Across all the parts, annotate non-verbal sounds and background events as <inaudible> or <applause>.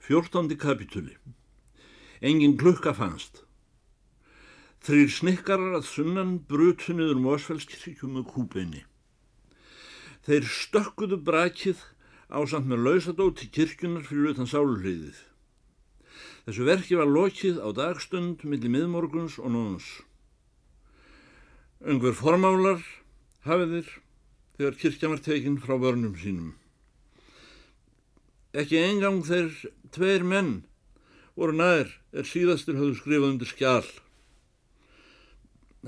Fjórtándi kapitúli. Engin klukka fannst. Þrýr snikkarar að sunnan brutu niður Mósfellskirkjum með kúbeinni. Þeir stökkuðu brakið á samt með lausadóti kirkjunar fyrir utan sáluhliðið. Þessu verki var lokið á dagstund millir miðmorguns og nóðans. Ungver formálar hafiðir þegar kirkja var tekinn frá vörnum sínum. Ekki engang þeir tveir menn voru nær er síðastur höfðu skrifað undir skjál.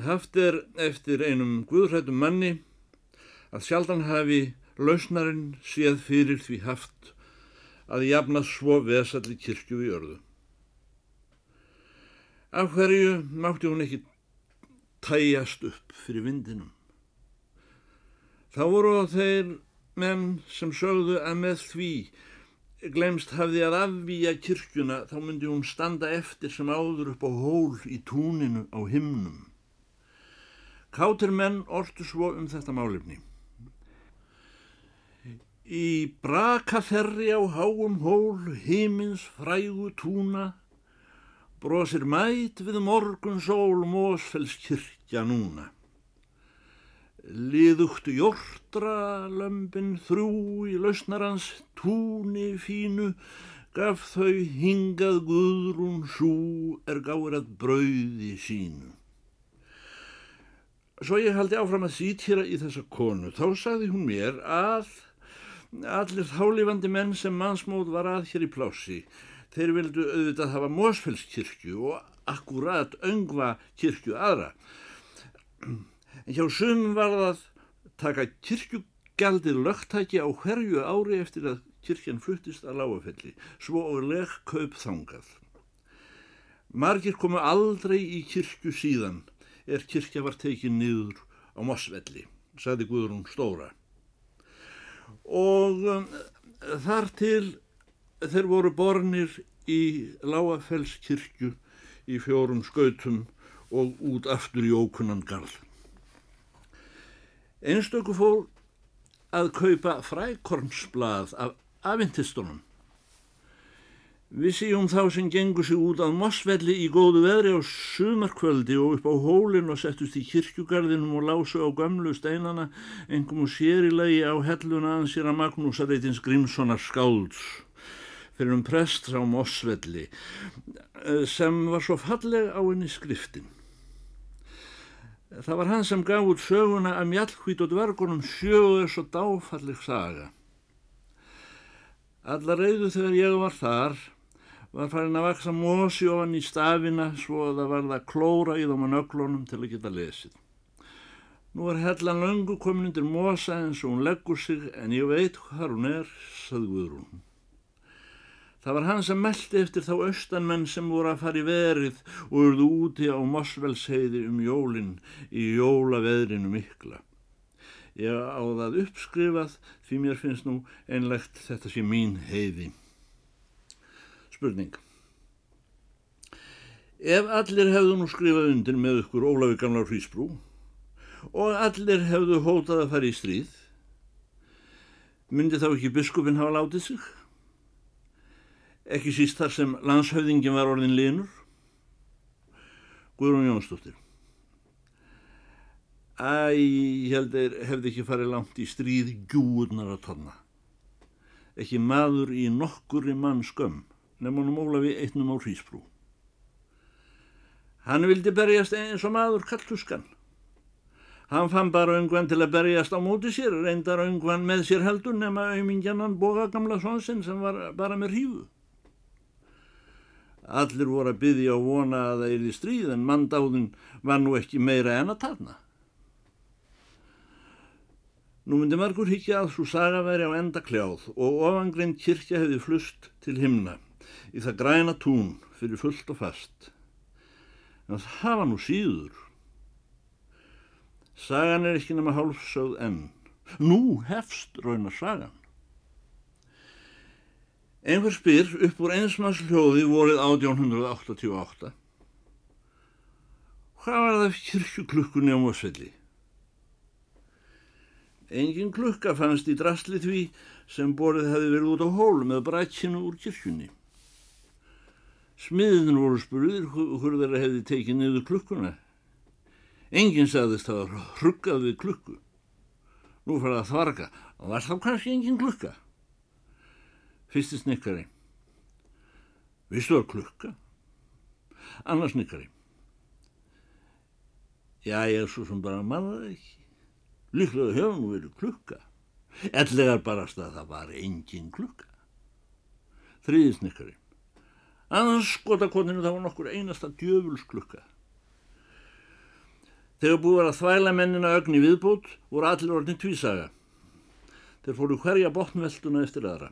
Haft er eftir einum guðrættum manni að sjaldan hafi lausnarinn séð fyrir því haft að jafna svo vesalli kirkju í örðu. Af hverju mátti hún ekki tæjast upp fyrir vindinum? Þá voru þeir menn sem sögðu að með því glemst hafði að afvíja kirkjuna þá myndi hún standa eftir sem áður upp á hól í túninu á himnum. Kátir menn ortu svo um þetta málefni. Í brakaferri á háum hól himins frægu túna brosir mæt við morgun sól Mósfells kirkja núna. Liðugt jórtra lömpin þrjú í lausnarans túni fínu gaf þau hingað guðrún sú er gáir að brauði sínu. Svo ég haldi áfram að sítjera í þessa konu, þá sagði hún mér að allir þálifandi menn sem mannsmóð var að hér í plási, þeir vildu auðvitað hafa Mósfellskirkju og akkurat öngva kirkju aðra en hjá sum var það taka kirkjugjaldið lögtæki á hverju ári eftir að kirkjan fluttist að lágafelli, svo og legg kaup þangað. Margir komu aldrei í kirkju síðan er kirkja var tekið niður á Mossvelli, saði Guðrún Stóra. Og um, þar til þeir voru bornir í lágafellskirkju í fjórum skautum og út aftur í ókunnan garð. Einstöku fór að kaupa frækornsblað af afintistunum. Við síum þá sem gengur sig út að Mossvelli í góðu veðri á sumarkvöldi og upp á hólinn og settust í kirkjugarðinum og lásu á gamlu steinana engum og sérilegi á helluna ansýra Magnúsareitins Grímssonar skálds fyrir um prest á Mossvelli sem var svo falleg á henni skriftin. Það var hann sem gaf út söguna að mjallhvít og dvergunum sjöu þess og dáfalleg saga. Alla reyðu þegar ég var þar var farin að vaksa mósi ofan í stafina svo að það var það klóra í þóm að nöglunum til að geta lesið. Nú er hellan löngu komin undir mósa eins og hún leggur sig en ég veit hvað hún er, sagði hún. Það var hann sem meldi eftir þá austanmenn sem voru að fara í verið og urðu úti á Mosvelsheiði um jólinn í jólaveðrinu mikla. Ég á það uppskrifað því mér finnst nú einlegt þetta sé mín heiði. Spurning. Ef allir hefðu nú skrifað undir með ykkur Ólafi gamla hrísbrú og allir hefðu hótað að fara í stríð, myndi þá ekki biskupin hafa látið sig? Ekki síst þar sem landshöfðingin var orðin linur. Guðrún Jónsdóttir. Æ, ég held að hefði ekki farið langt í stríð gjúurnar að tonna ekki maður í nokkurri mann skömm nefnum Ólafi eittnum á hrísbrú. Hann vildi berjast eins og maður kalluskan Hann fann bara öngvan til að berjast á móti sér, reyndar öngvan með sér heldur nema auðmingjannan boga gamla svonsinn sem var bara með hrífu. Allir voru að byggja og vona að það er í stríð en mandáðun var nú ekki meira en að talna. Nú myndi margur higgja að svo saga væri á enda kljáð og ofangrein kirkja hefði flust til himna í það græna tún fyrir fullt og fast. En það var nú síður. Sagan er ekki nema hálfsögð enn. Nú hefst raunar sagan. Einhver spyr upp úr einsmanns hljóði vorið 1888. Hvað var það kirkjuklukkunni á Mósvelli? Engin klukka fannst í drasli því sem borið hefði verið út á hól með brætsinu úr kirkjunni. Smiðin voru spurðir hver þeirra hefði tekið niður klukkuna. Engin sagðist að hruggað við klukku. Nú fyrir að þvarga, og var þá kannski engin klukka? Fyrsti snikkari. Vistu það klukka? Annars snikkari. Já, ég er svo sem bara mannaði ekki. Líklega hefur nú verið klukka. Ellegar barast að það var engin klukka. Þriði snikkari. Annars skotakotinu það var nokkur einasta djöfulsklukka. Þegar búið var að þvæla mennina ögn í viðbót voru allir orðin tvísaga. Þeir fóru hverja botnveltuna eftir aðra.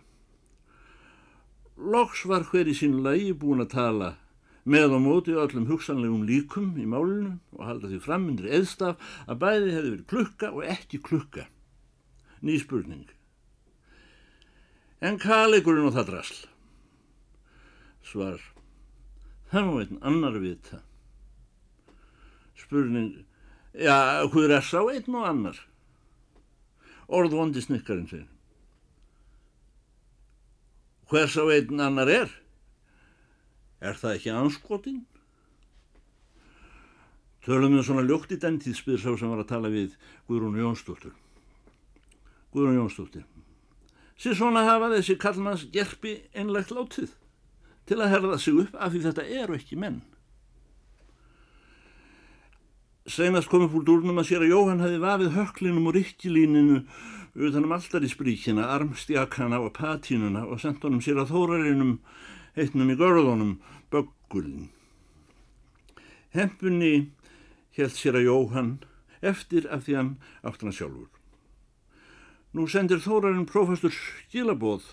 Loks var hver í sín lagi búin að tala með og móti öllum hugsanlegum líkum í málinu og halda því frammyndir eðstaf að bæði hefði verið klukka og ekki klukka. Ný spurning. En hvað leikurinn á það drasl? Svar. Það má einn annar vita. Spurning. Já, hvað er sá einn og annar? Orð vondi snikkarinn segir. Hver sá einn annar er? Er það ekki anskotin? Tölum við svona ljótt í den tíð spyr sá sem var að tala við Guðrún Jónsdóttur. Guðrún Jónsdóttir. Sér svona hafa þessi kallmanns gerpi einlegt látið til að herða sig upp af því þetta eru ekki menn. Seinast komið fúr dúrnum að sér að Jóhann hafi vafið höklinum og rikkilíninu utanum alltarísbríkina, armstjakana og patínuna og sendt honum sér að þórarinum heitnum í görðunum böggulin. Hempunni held sér að Jóhann eftir af því hann átt hann sjálfur. Nú sendir þórarinn prófastur skilabóð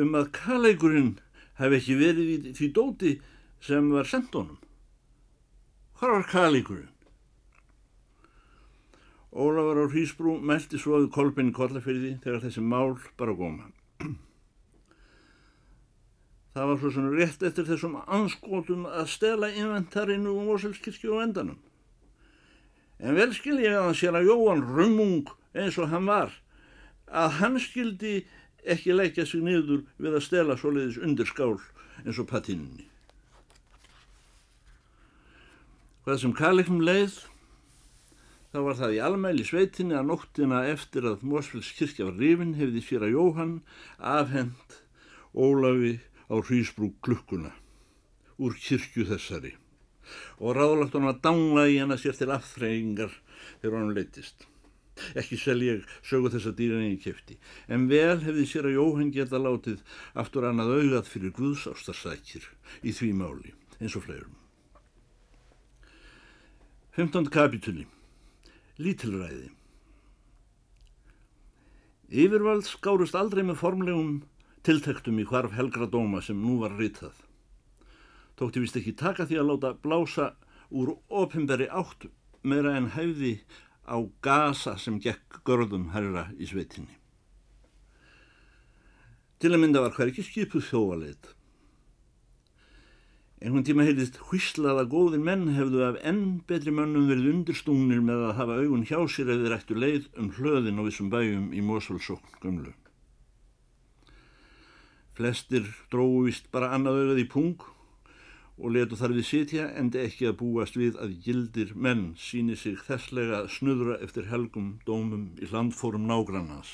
um að kalleikurinn hef ekki verið því dóti sem var sendt honum. Hvar var kalleikurinn? Ólafur á Hrísbrú meldi svo að kolbinn kollafyrði þegar þessi mál bara góma. Það var svo svona rétt eftir þessum anskotum að stela inventarinu um Óselskirkju og endanum. En vel skil ég að hann sér að Jóhann Römmung eins og hann var, að hann skildi ekki leikja sig niður við að stela svoleiðis undir skál eins og patinni. Hvað sem Kalliknum leið, þá var það í almæli sveitinni að nóttina eftir að Mósfells kirkja var rifin hefði að Jóhann afhend Ólafi á Hrísbrú klukkuna úr kirkju þessari og ráðlagt hann að dangla í hana sér til afþreyingar þegar hann leittist. Ekki sel ég sögu þessa dýran ég kefti, en vel hefði sér að Jóhann geta látið aftur annað augað fyrir Guðsástarsækir í því máli, eins og fleirum. 15. kapitúli Lítilræði Yfirvald skárust aldrei með formlegum tiltektum í hvarf helgra dóma sem nú var ritað. Tókti vist ekki taka því að láta blása úr opimberi átt meira en hæfði á gasa sem gekk görðum herra í sveitinni. Til að mynda var hver ekki skipuð þjóvaleit. Einhvern tíma heyrðist hvíslað að góðin menn hefðu af enn betri mönnum verið undirstúnir með að hafa augun hjá sér eða rættu leið um hlöðin á vissum bæjum í Mosulsókn gömlu. Flestir dróðu vist bara annað auðað í pung og letu þar við sitja endi ekki að búast við að gildir menn síni sig þesslega snuðra eftir helgum dómum í landfórum nágrannans.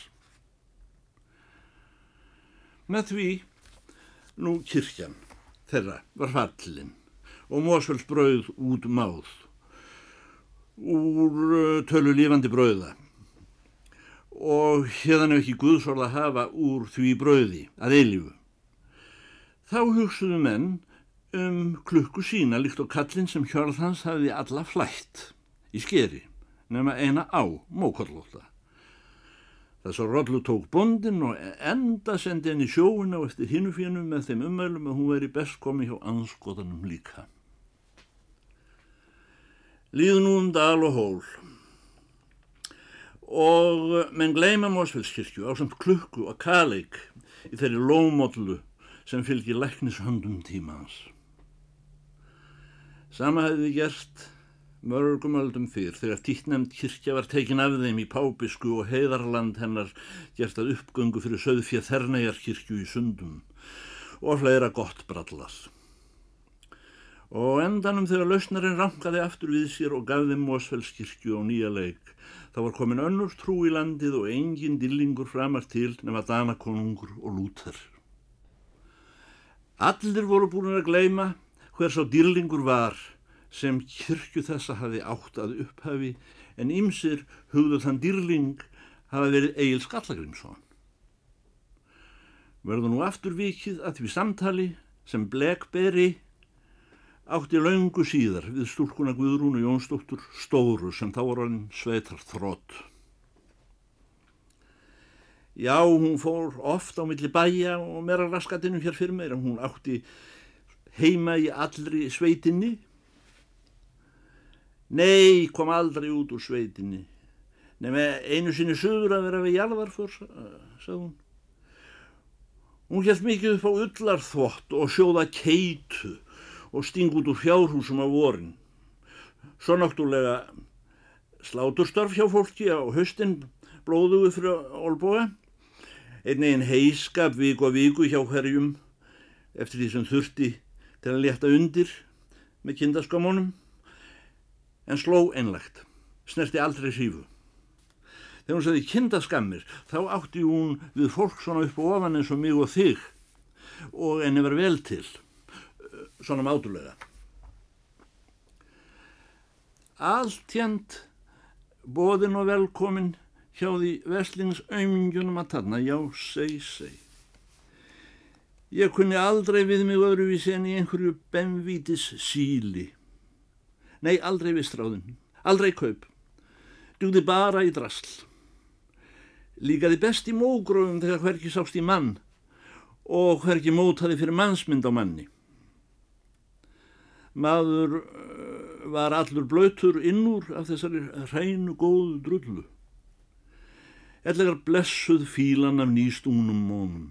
Með því nú kirkjan þeirra var fallin og Mósfells brauð út máð úr tölu lífandi brauða og hérðan ef ekki Guðsorð að hafa úr því brauði að eilifu. Þá hugsuðu menn um klukku sína líkt og kallin sem hjörð hans hafiði alla flætt í skeri nema eina á mókollóta. Þess að Rollu tók bondin og enda sendi henni sjóuna og eftir hinnufínu með þeim umælum að hún veri best komi hjá anskotanum líka. Líðu nú um dal og hól og menn gleima Mósfellskirkju á samt klukku og kaleik í þeirri lómollu sem fylgir læknishöndum tímans. Sama hefði gert mörgum öldum fyrr þegar tíknemd kirkja var tekin af þeim í Pábisku og heiðarland hennar gert að uppgöngu fyrir söðfjað þernæjarkirkju í sundum og fleira gott brallað. og endanum þegar lausnarinn rankaði aftur við sér og gaf þeim Mósfellskirkju á nýja leik þá var komin önnur trú í landið og engin dillingur framar til nema Danakonungur og Lúþar. Allir voru búin að gleima hver sá dýrlingur var sem kirkju þessa hafi átt að upphafi en ymsir hugðu þann dýrling hafa verið Egil Skallagrimsson. Verðu nú aftur vikið að því samtali sem Blackberry átti laungu síðar við stúlkuna Guðrúnu Jónsdóttur Stóru sem þá var hann sveitar þrótt. Já, hún fór oft á milli bæja og meira raskatinu hér fyrir meira. Hún átti heima í allri sveitinni. Nei, kom aldrei út úr sveitinni. Nefn einu sinni sögur að vera við jarðarför, sagði hún. Hún held mikið upp á ullarþvott og sjóða keitu og sting út úr fjárhúsum á vorin. Svo náttúrulega sláturstörf hjá fólki á höstin blóðuðu fyrir Olboga. Einn einn heiskap viku að viku hjá hverjum eftir því sem þurfti til að leta undir með kindaskamónum. En sló einlegt, snerti aldrei sífu. Þegar hún sagði kindaskammir þá átti hún við fólk svona upp og ofan eins og mig og þig og enni var vel til svona mátulega. Alltjönd bóðin og velkomin hjá því veslingsaumingjunum að tanna, já, seg, seg. Ég kunni aldrei við mig öðruvísi en í einhverju benvítis síli. Nei, aldrei vistráðin, aldrei kaup. Dugði bara í drasl. Líkaði best í mógrófum þegar hverki sást í mann og hverki mótaði fyrir mannsmynd á manni. Maður eh, var allur blöytur innúr af þessari hreinu góðu drullu. Ellegar blessuð fílan af nýstúnum mónum.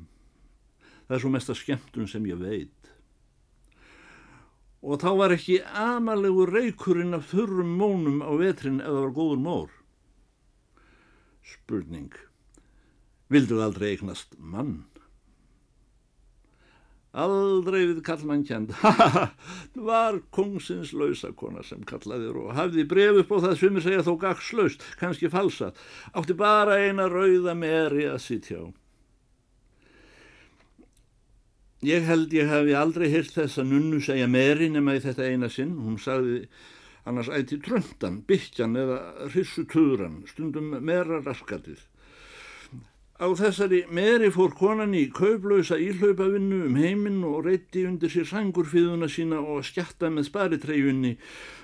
Það er svo mesta skemmtun sem ég veit. Og þá var ekki amalegu reykurinn af þurrum mónum á vetrin eða var góður mór. Spurning. Vildu aldrei eignast mann? Aldrei við kallmann kjent, <laughs> haha, var kongsins lausakona sem kallaðir og hafði bref upp á það sem ég segja þó gagslaust, kannski falsat, átti bara eina rauða meri að sitja á. Ég held ég hafi aldrei hýrt þess að nunnu segja meri nema í þetta eina sinn, hún sagði annars ætti tröndan, byggjan eða rissuturan, stundum mera raskatið. Á þessari meri fór konan í kauplausa íhlaupavinnu um heiminn og reytti undir sér sangurfiðuna sína og skjatta með sparitreyjunni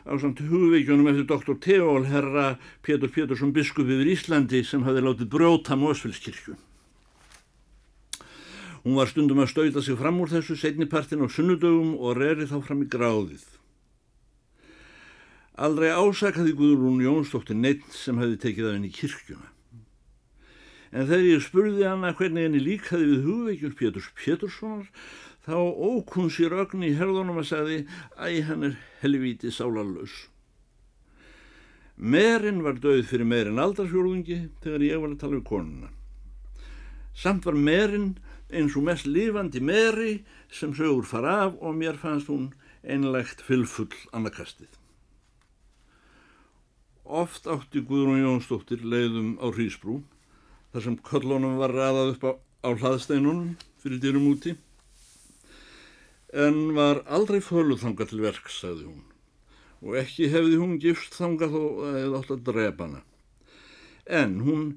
á samt hugveikjunum eftir doktor Teól herra Pétur Pétursson biskup yfir Íslandi sem hafi látið brjóta Mósfellskirkju. Hún var stundum að stauta sig fram úr þessu setnipartin á sunnudögum og reri þá fram í gráðið. Aldrei ásakaði Guðrún Jónsdóttir neitt sem hafi tekið af henni kirkjuna en þegar ég spurði hana hvernig henni líkaði við hugveikjur Péturs Péturssonar þá ók hún sér ögn í herðunum að sagði æ, hann er helvíti sálarlaus. Merin var döið fyrir merin aldarsfjórðungi þegar ég var að tala við konuna. Samt var merin eins og mest lifandi meri sem sögur fara af og mér fannst hún einlegt fylfull annarkastið. Oft átti Guðrún Jónsdóttir leiðum á Hrísbrú þar sem köllunum var ræðað upp á, á hlaðsteinunum fyrir dyrum úti. En var aldrei föluð þanga til verk, sagði hún. Og ekki hefði hún gifst þanga þó eða átt að drepa hana. En hún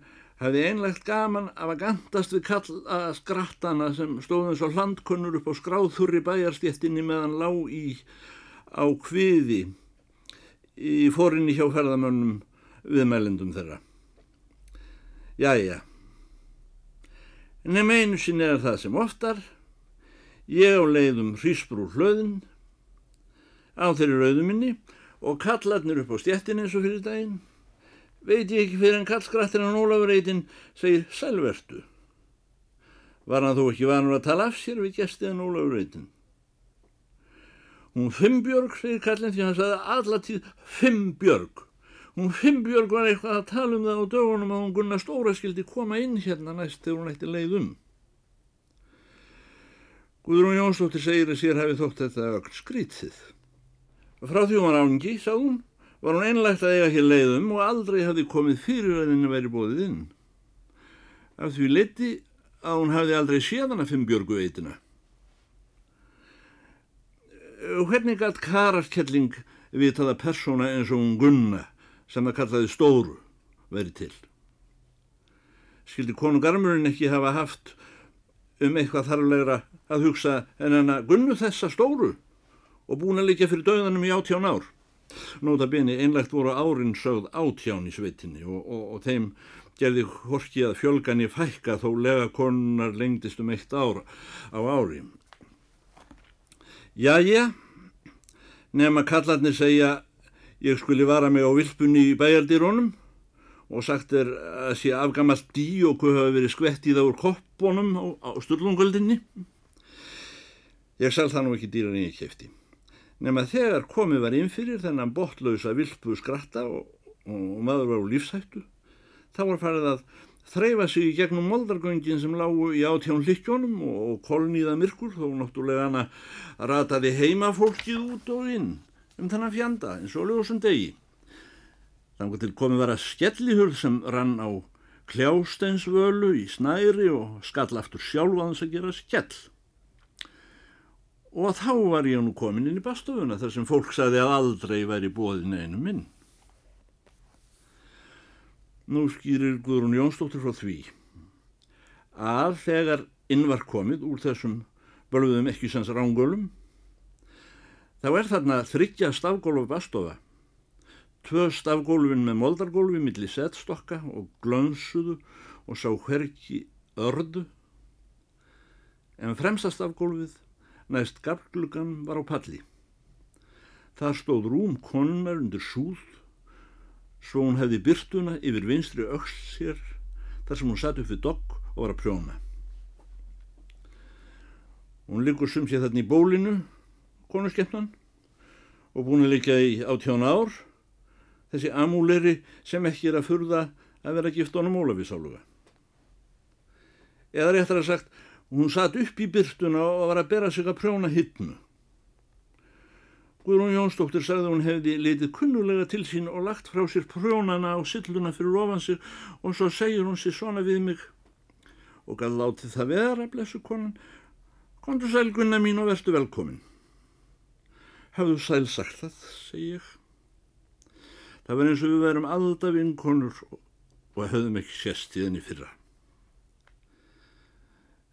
hefði einlegt gaman af að gandast við kalla skrattana sem stóðum svo hlandkunnur upp á skráðþurri bæjarstjettinni meðan lág í á kviði í fórinni hjá ferðamönnum viðmælendum þeirra. Jæja, nema einu sinni er það sem oftar, ég á leiðum hrísbrú hlöðin á þeirri rauðuminni og kallarnir upp á stjettin eins og fyrir daginn, veit ég ekki fyrir en kallskrattin á Ólafurreitin segir sælvertu. Var hann þó ekki vanur að tala af sér við gestiðan Ólafurreitin? Hún Fimmbjörg, segir kallin því hann sagði allatíð Fimmbjörg. Hún Fimbjörg var eitthvað að tala um það á dögunum að hún Gunnar Stóra skildi koma inn hérna næst þegar hún ætti leið um. Guðrún Jónsdóttir segir að sér hafi þótt þetta öll skrítið. Frá því hún var ángi, sagði hún, var hún einlægt að eiga hér leiðum og aldrei hafði komið fyrir að henni væri bóðið inn. Af því leti að hún hafði aldrei séð hana fimm björgu veitina. Hvernig gætt kararkelling vitaða persóna eins og hún Gunna sem það kallaði stóru verið til? Skildi konungarmurinn ekki hafa haft um eitthvað þarflegra að hugsa en hann að gunnu þessa stóru og búin að líka fyrir döðanum í átján ár. Nóta beni einlegt voru árin sögð átján í sveitinni og, og, og þeim gerði horki að fjölgan í fækka þó lega konunar lengdist um eitt ár á ári. Jæja, nefn að kallarnir segja ég skuli vara mig á vilpunni í bæjardýrónum og sagt er að sé afgamalt dí og hvað hafa verið skvett í það úr koppunum á, á sturlungöldinni. Ég sel það nú ekki dýran í kæfti. Nefn að þegar komið var inn fyrir þennan botlausa vilpu skratta og, og maður var á lífsættu, þá var farið að þreyfa sig í gegnum moldargöngin sem lágu í átján hlikkjónum og, kolniða myrkur þó náttúrulega hana rataði heimafólkið út og inn um þennan fjanda eins og ljósum degi. Þannig til komið var að skellihurð sem rann á kljásteinsvölu í snæri og skall aftur sjálfaðans að gera skell. Og þá var ég nú komin inn í bastofuna þar sem fólk sagði að aldrei væri bóðin einu minn. Nú skýrir Guðrún Jónsdóttir frá því að þegar inn var komið úr þessum bölguðum ekki sens rángölum þá er þarna þryggja stafgólf bastofa tvö stafgólfin með moldargólfi millir setstokka og glönsuðu og sá hverki ördu en fremsta stafgólfið næst gaflugan var á palli. Það stóð rúm konunar undir súð svo hún hefði byrtuna yfir vinstri öll sér þar sem hún satt upp við dokk og var að prjóna. Hún liggur sum sér þarna í bólinu konuskeppnan og búin að liggja í átjón ár. Þessi amúleri sem ekki er að furða að vera gift honum Ólafisáluga. Eða réttar að sagt, hún satt upp í byrtuna og var að bera sig að prjóna hittnu. Guðrún Jónsdóttir sagði hún hefði litið kunnulega til sín og lagt frá sér prjónana á silluna fyrir ofan sig og svo segir hún sér svona við mig og gæði látið það vera, blessu konan, kontur sælgunna mín og verstu velkomin. Hafðu sæl sagt það, segi ég. Það var eins og við værum alltaf vinkonur og höfðum ekki sérst í þenni fyrra.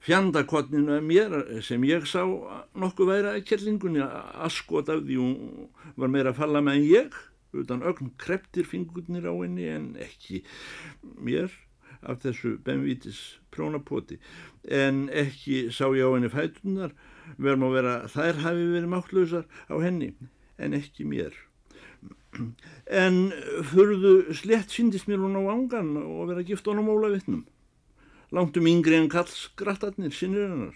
Fjandakotninu að mér sem ég sá nokkuð væri að kellingunni að skot af því hún var meira að falla með en ég, utan ögn kreptir fingurnir á henni en ekki mér af þessu benvítis prónapoti, en ekki sá ég á henni fætunar, verðum að vera þær hafi verið máttlausar á henni, en ekki mér. En fyrðu slett síndist mér hún á ángan og vera gift honum óla vittnum langtum yngri en kalls grattarnir sinnir hennar.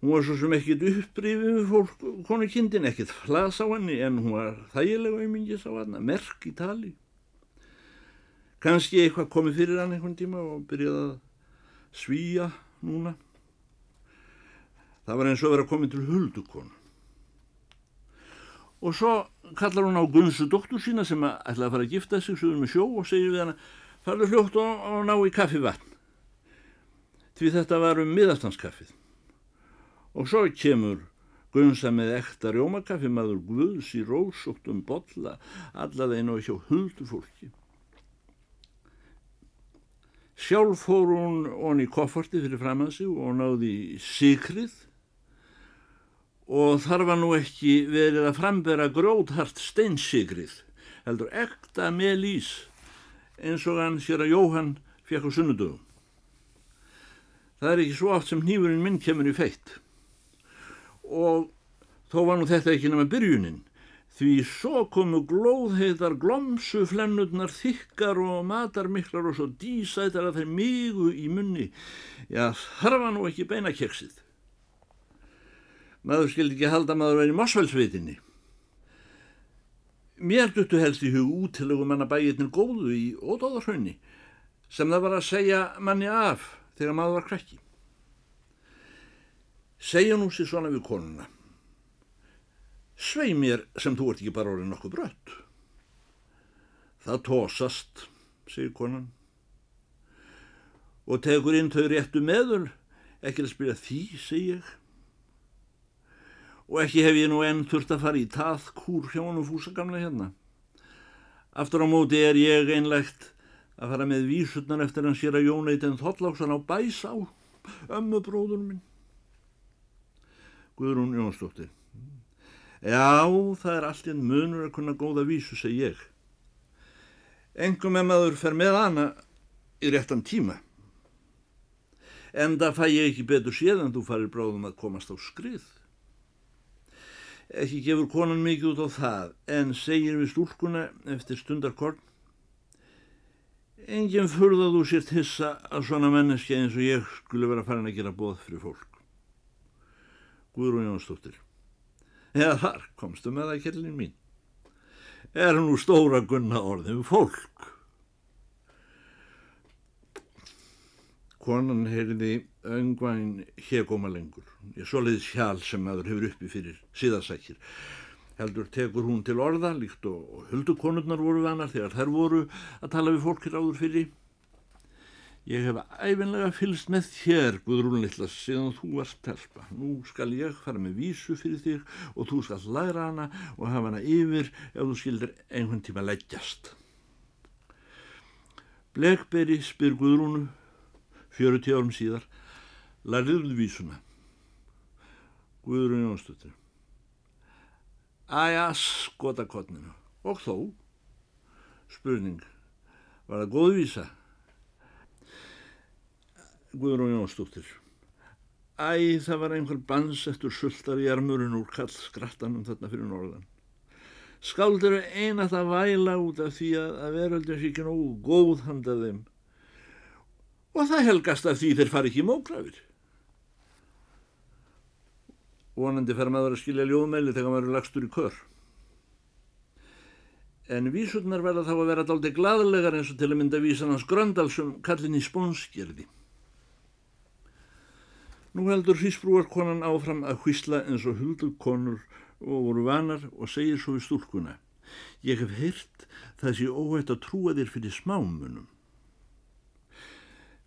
Hún var svo sem ekkit upprýfið við fólk konu kindin, ekkit flas á henni en hún var þægilega auðmingis á hann merk í tali. Kannski eitthvað komið fyrir hann einhvern tíma og byrjaði að svíja núna. Það var eins og verið að koma til huldukonu. Og svo kallar hún á Gunsu doktor sína sem ætlaði að fara að gifta sig suður með sjó og segir við hana farðu hljótt og ná í kaffi vatn því þetta var um miðastanskaffið og svo kemur Gunsa með ekta rjómakaffi maður Guðs í rósóttum bolla allaðeinu og hjá huldu fólki. Sjálf fór hún honni í kofforti fyrir fram að sig og náði sikrið og þar var nú ekki verið að frambera gróthart steinsigrið, heldur ekta með lís eins og hann sér að Jóhann fekk á sunnudögum. Það er ekki svo oft sem hnífurinn minn kemur í feitt og þó var nú þetta ekki nema byrjunin því svo komu glóðheitar glomsuflennurnar þykkar og matarmiklar og svo dísætar að þeir migu í munni. Já, þar var nú ekki beina keksið maður skildi ekki halda maður verið í Mosfellsvitinni. Mér duttu helst í hug útilögum manna bæirnir góðu í ódóðarhraunni sem það var að segja manni af þegar maður var krekki. Segja nú sér svona við konuna. svei mér sem þú ert ekki bara orðin nokkuð brött. Það tósast, segir konan. Og tegur inn þau réttu meðul, ekki að spyrja því, segir ég. Og ekki hef ég nú enn þurft að fara í tað kúr hjá hann og fúsa gamla hérna. Aftur á móti er ég einlegt að fara með vísurnar eftir hann sér að Jóneitin Þottláksson á bæs á, ömmu bróður minn. Guðrún Jónsdóttir. Já, það er allt einn munur að kunna góða vísu, seg ég. Engum með maður fer með hana í réttan tíma. En það fæ ég ekki betur séð en þú farir bráðum að komast á skrið. Ekki gefur konan mikið út á það, en segir við stúlkuna eftir stundarkorn Engin furða þú sért hissa að svona menneski eins og ég skulle vera farin að gera bóð fyrir fólk. Guðrún Jónsdóttir. Eða þar komstu með það kellin mín. Er nú stóra gunna orðin fólk. Konan heyrði öngvæn hegóma lengur. Ég soliði sjál sem maður hefur uppi fyrir síðasækir heldur tekur hún til orða líkt og, huldukonurnar voru vanar þegar þær voru að tala við fólki ráður fyrir. Ég hef æfinlega fylst með þér, Guðrún Littlas, síðan þú varst telpa. Nú skal ég fara með vísu fyrir þig og þú skal læra hana og hafa hana yfir ef þú skildir einhvern tíma leggjast. Blegberi spyr Guðrúnu, fjörutíu árum síðar, lærðuðu vísuna. Guðrún Jónsdóttir. Æja, skota kottninu. Og þó? Spurning. Var það góð vísa? Guðrún Jónsdóttir. Æ, það var einhver bansettur sultar í armurinn úr kall skrattanum þarna fyrir norðan. Skáldur er einat að væla út af því að, að veröldin sé ekki nógu góð handað þeim. Og það helgast af því þeir fari ekki mókrafir vonandi fer maður að skilja ljóðmeili þegar maður er lagstur í kör. En vísurnar verða þá að vera daldi gladlegar eins og til að mynda vísan hans Gröndalsum kallin í spónsgerði. Nú heldur hrísbrúarkonan áfram að hvísla eins og huldurkonur og voru vanar og segir svo við stúlkuna. Ég hef heyrt sé óhætt að trúa þér fyrir smámunum.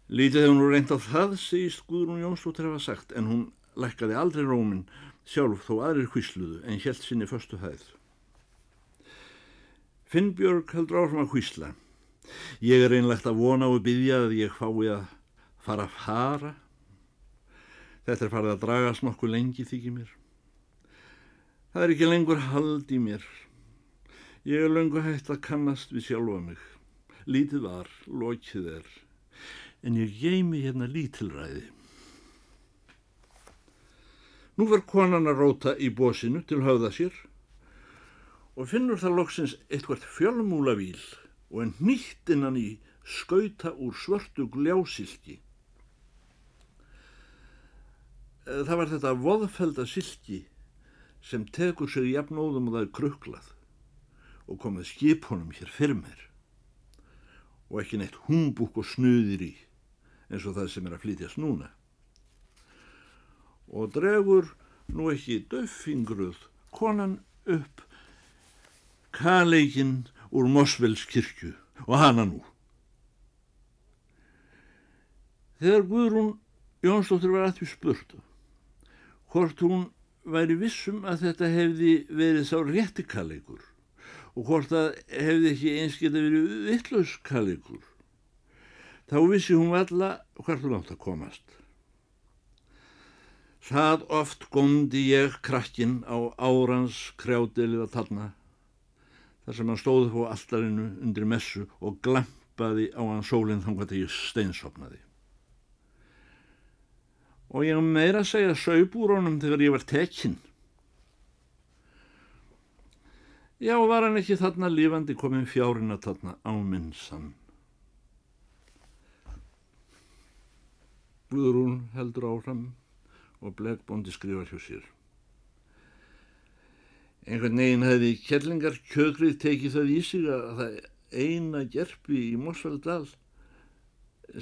Lítið hefur nú reynd á það, segist Guðrún Jónsdóttir hafa sagt, en hún lækkaði aldrei rómin sjálf þó aðrir hvísluðu en helt sinni förstu hæð. Finnbjörg heldur áfram að hvísla. Ég er einlegt að vona og byggja að ég fái að fara að fara. Þetta er farið að dragast nokkuð lengi þykir mér. Það er ekki lengur hald í mér. Ég er lengur hægt að kannast við sjálfa mig. Lítið var, lokið er. En ég geimi hérna lítilræði. Nú verð konan að róta í bósinu til höfða sér og finnur það loksins eitthvað fjölmúlavíl og en nýtt innan í skauta úr svörtu gljásilki. Eh, það var þetta voðfelda silki sem tekur sig jafnóðum og það er kruklað og komið skipunum hér fyrir mér og ekki neitt humbúk og snuðir í eins og það sem er að flytjast núna og dregur nú ekki döffingruð konan upp kaleikinn úr Mosvells kirkju og hana nú. Þegar Guðrún Jónsdóttir var að því spurtu hvort hún væri vissum að þetta hefði verið sá rétti kaleikur og hvort það hefði ekki eins geta verið vittlaus kaleikur þá vissi hún alla hvert hún átt að komast. Það oft góndi ég krakkin á árans krjádeliða talna þar sem hann stóði på alltarinu undir messu og glampaði á hann sólinn þangat að ég steinsopnaði. Og ég meira að segja sög úr honum þegar ég var tekinn. Já, var hann ekki þarna lífandi komin fjárina þarna á minnsan. Guðrún heldur áfram og Blegbóndi skrifar hjá sér. Einhvern veginn hefði kellingar kjögrið tekið það í sig að það eina gerpi í Morsfælddal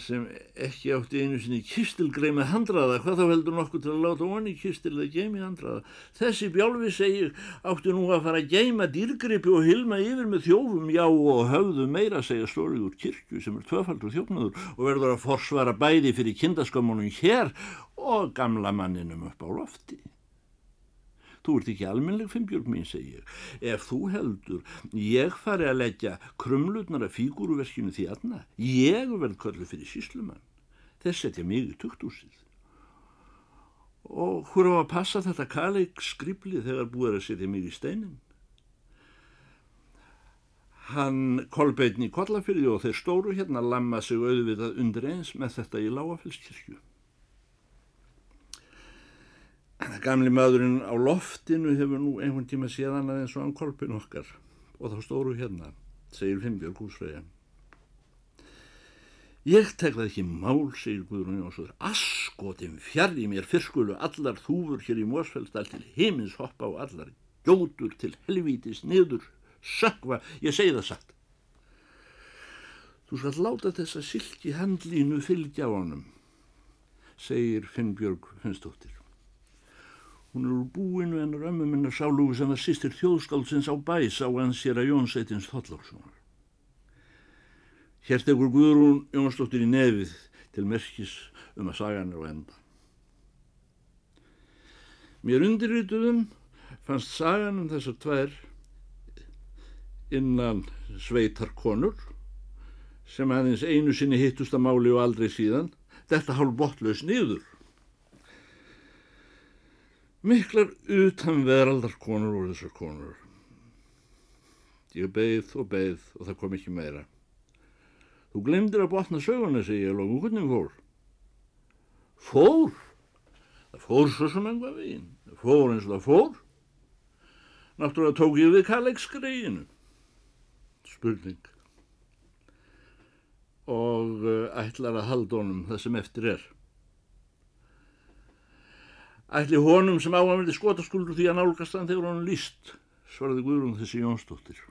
sem ekki átti einu sinni kistilgrei með handraða, hvað þá heldur nokkuð til að láta honi kistil eða geimi handraða. Þessi bjálfi segir áttu nú að fara að geima dýrgripi og hilma yfir með þjófum, já og höfðu meira segja stólið úr kirkju sem er tvöfaldur þjófnaður og verður að forsvara bæði fyrir kindaskömmunum hér og gamla manninum upp á lofti. Þú ert ekki almenleg fimbjörg mín, segi ég. Ef þú heldur, ég fari að leggja krumlutnar af fígúruverkinu því aðna. Ég verð köllu fyrir síslumann. Þess setja mig í tuktúsið. Og hver á að passa þetta kaleik skrifli þegar búið að setja mig í steinin? Hann kolbeitni kollafyrði og þeir stóru hérna lamma sig auðvitað undir eins með þetta í lágafellskirkju. Gamli maðurinn á loftinu hefur nú einhvern tíma séðan aðeins og hann korpin okkar og þá stóru hérna, segir Finnbjörg húsfreyja. Ég tek það ekki mál, segir Guðrún Jónsson, askotin fjarr í mér fyrskulu allar þúfur hér í Mósfeldal til heimins hoppa og allar gjótur til helvítis niður, sökva, ég segi það satt. Þú skal láta þessa silki handlínu fylgja á honum, segir Finnbjörg Finnstóttir. Hún er úr búinu en er ömmu minna sálugu sem var sýstir þjóðskáldsins á bæs á hans sér að Jónsveitins Þollarssonar. Hér tekur Guðrún Jónsdóttir í nefið til merkis um að sagan er á enda. Mér undirrituðum fannst sagan um þessar tvær innan sveitar konur sem aðeins einu sinni hittust að máli og aldrei síðan þetta hálf botlaus niður Miklar utan veraldar konur voru þessar konur. Ég beigð og beigð og það kom ekki meira. Þú glemdir að botna söguna, segi ég lókum, hvernig fór? Fór? Það fór svo sem enga veginn. Það fór eins og það fór. Náttúrulega tók ég við kallegskreinu. Spurning. Og uh, ætlar að halda honum það sem eftir er. Ætli honum sem á að verði skotaskuldur því að nálgast hann þegar honum líst, svaraði Guðrún þessi Jónsdóttir.